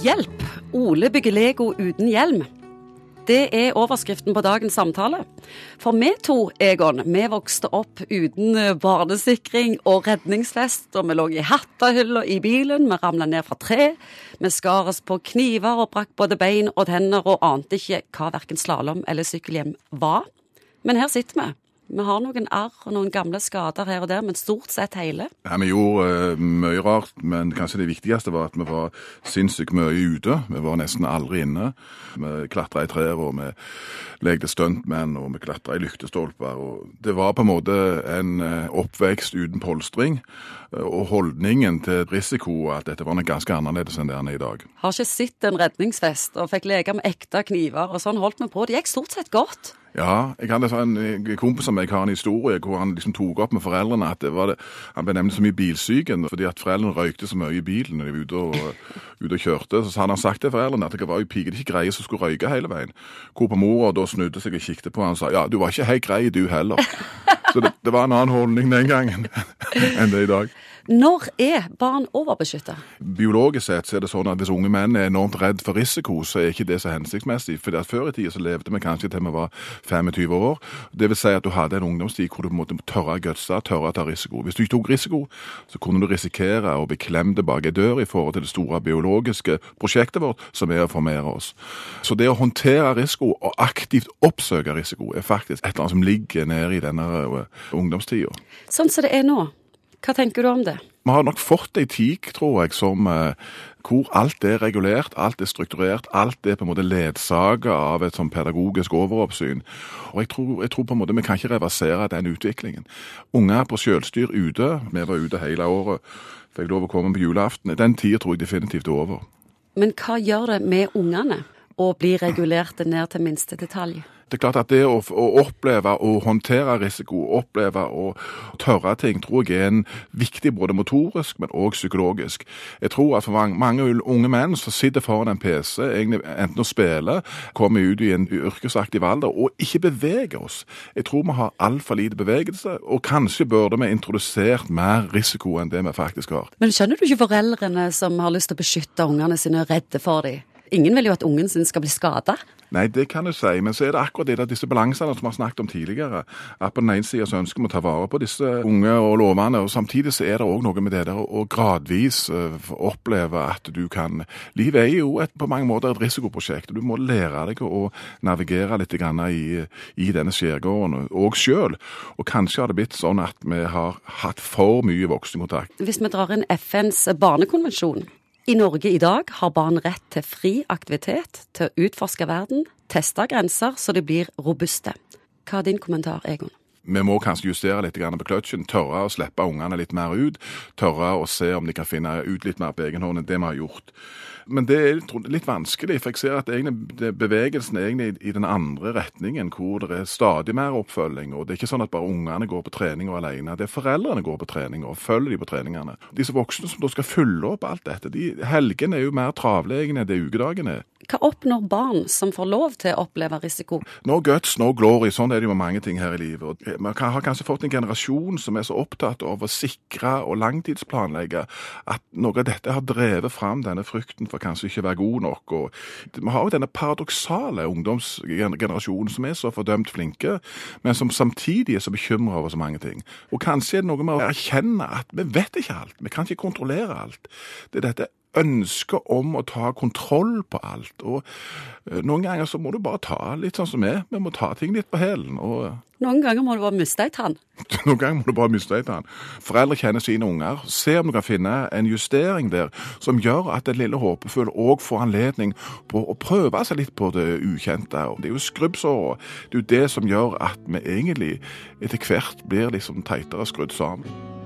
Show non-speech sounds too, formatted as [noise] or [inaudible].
Hjelp! Ole bygger Lego uten hjelm. Det er overskriften på dagens samtale. For vi to, Egon, vi vokste opp uten barnesikring og redningsvest, og vi lå i hattehylla i bilen, vi ramla ned fra tre, vi skar oss på kniver og brakk både bein og tenner og ante ikke hva verken slalåm eller sykkelhjem var. Men her sitter vi. Vi har noen arr og noen gamle skader her og der, men stort sett hele. Ja, Vi gjorde uh, mye rart, men kanskje det viktigste var at vi var sinnssykt mye ute. Vi var nesten aldri inne. Vi klatra i trær, og vi lekte stuntmenn, og vi klatra i lyktestolper. Det var på en måte en uh, oppvekst uten polstring. Uh, og holdningen til risiko at dette var noe ganske annerledes enn det er i dag. Har ikke sett en redningsvest og fikk leke med ekte kniver, og sånn holdt vi på. Det gikk stort sett godt. Ja, jeg hadde en kompis av meg har en historie hvor han liksom tok opp med foreldrene at det var det, han ble nemlig så mye bilsyken fordi at foreldrene røykte så mye i bilen når de var ute og, [laughs] ute og kjørte. Så hadde han sagt til foreldrene at det var jo piker ikke greie som skulle røyke hele veien. Hvorpå mora da snudde seg og kikket på han og sa ja, du var ikke helt grei du heller. [laughs] Så det, det var en annen holdning den gangen [laughs] enn det er i dag. Når er barn overbeskytta? Biologisk sett så er det sånn at hvis unge menn er enormt redd for risiko, så er ikke det så hensiktsmessig. For Før i tida så levde vi kanskje til vi var 25 år. Det vil si at du hadde en ungdomstid hvor du måtte tørre å gutse, tørre å ta risiko. Hvis du ikke tok risiko, så kunne du risikere å bli klemt bak ei dør i forhold til det store biologiske prosjektet vårt, som er å formere oss. Så det å håndtere risiko og aktivt oppsøke risiko er faktisk et eller annet som ligger nede i denne ungdomstida. Sånn som det er nå. Hva tenker du om det? Vi har nok fått ei tid, tror jeg, som eh, hvor alt er regulert, alt er strukturert, alt er på en måte ledsaga av et sånn pedagogisk overoppsyn. Og jeg tror, jeg tror, på en måte vi kan ikke reversere den utviklingen. Unger på selvstyr ute, vi var ute hele året, fikk lov å komme på julaften. Den tida tror jeg definitivt er over. Men hva gjør det med ungene å bli regulerte ned til minste detalj? Det er klart at det å, å, oppleve å håndtere risiko, oppleve å tørre ting, tror jeg er en viktig både motorisk, men òg psykologisk. Jeg tror at for mange, mange, unge menn som sitter foran en PC, egentlig enten å spille, kommer ut i en yrkesaktiv alder og ikke beveger oss. Jeg tror vi har altfor lite bevegelse, og kanskje burde vi introdusert mer risiko enn det vi faktisk har. Men skjønner du ikke foreldrene som har lyst til å beskytte ungene sine, og redde for dem? Ingen vil jo at ungen sin skal bli skada. Nei, det kan du si, men så er det akkurat det der, disse balansene som vi har snakket om tidligere. At på den ene sida så ønsker vi å ta vare på disse unge og lovende, og samtidig så er det òg noe med det der å gradvis uh, oppleve at du kan Livet er jo et, på mange måter et risikoprosjekt. og Du må lære deg å navigere litt i, i denne skjærgården òg sjøl. Og kanskje har det blitt sånn at vi har hatt for mye voksenkontakt. Hvis vi drar inn FNs barnekonvensjon i Norge i dag har barn rett til fri aktivitet, til å utforske verden, teste grenser så de blir robuste. Hva er din kommentar, Egon? Vi må kanskje justere litt på kløtsjen, tørre å slippe ungene litt mer ut. Tørre å se om de kan finne ut litt mer på egen hånd enn det vi har gjort. Men det er litt vanskelig, for jeg ser at bevegelsen er egentlig i den andre retningen, hvor det er stadig mer oppfølging. og Det er ikke sånn at bare ungene går på trening og alene. Det er foreldrene går på trening og følger de på treningene. Disse voksne som da skal følge opp alt dette, de, helgene er jo mer travle egentlig enn det ukedagene er. Hva oppnår barn som får lov til å oppleve risiko? No guts, no glory. Sånn er det jo med mange ting her i livet. Man har kanskje fått en generasjon som er så opptatt av å sikre og langtidsplanlegge at noe av dette har drevet fram denne frykten for kanskje ikke være god nok. Og vi har jo denne paradoksale ungdomsgenerasjonen som er så fordømt flinke, men som samtidig er så bekymra over så mange ting. Og kanskje er det noe med å erkjenne at vi vet ikke alt, vi kan ikke kontrollere alt. Det er dette ønsket om å ta kontroll på alt. Og noen ganger så må du bare ta litt sånn som vi. Vi må ta ting litt på hælen. Og noen ganger må du bare miste ei tann. [laughs] Noen ganger må du bare miste ei tann. Foreldre kjenner sine unger. Se om du kan finne en justering der som gjør at den lille håpefulle òg får anledning på å prøve seg litt på det ukjente. Det er jo skrubbsåra. Det er jo det som gjør at vi egentlig etter hvert blir liksom teitere skrudd sammen.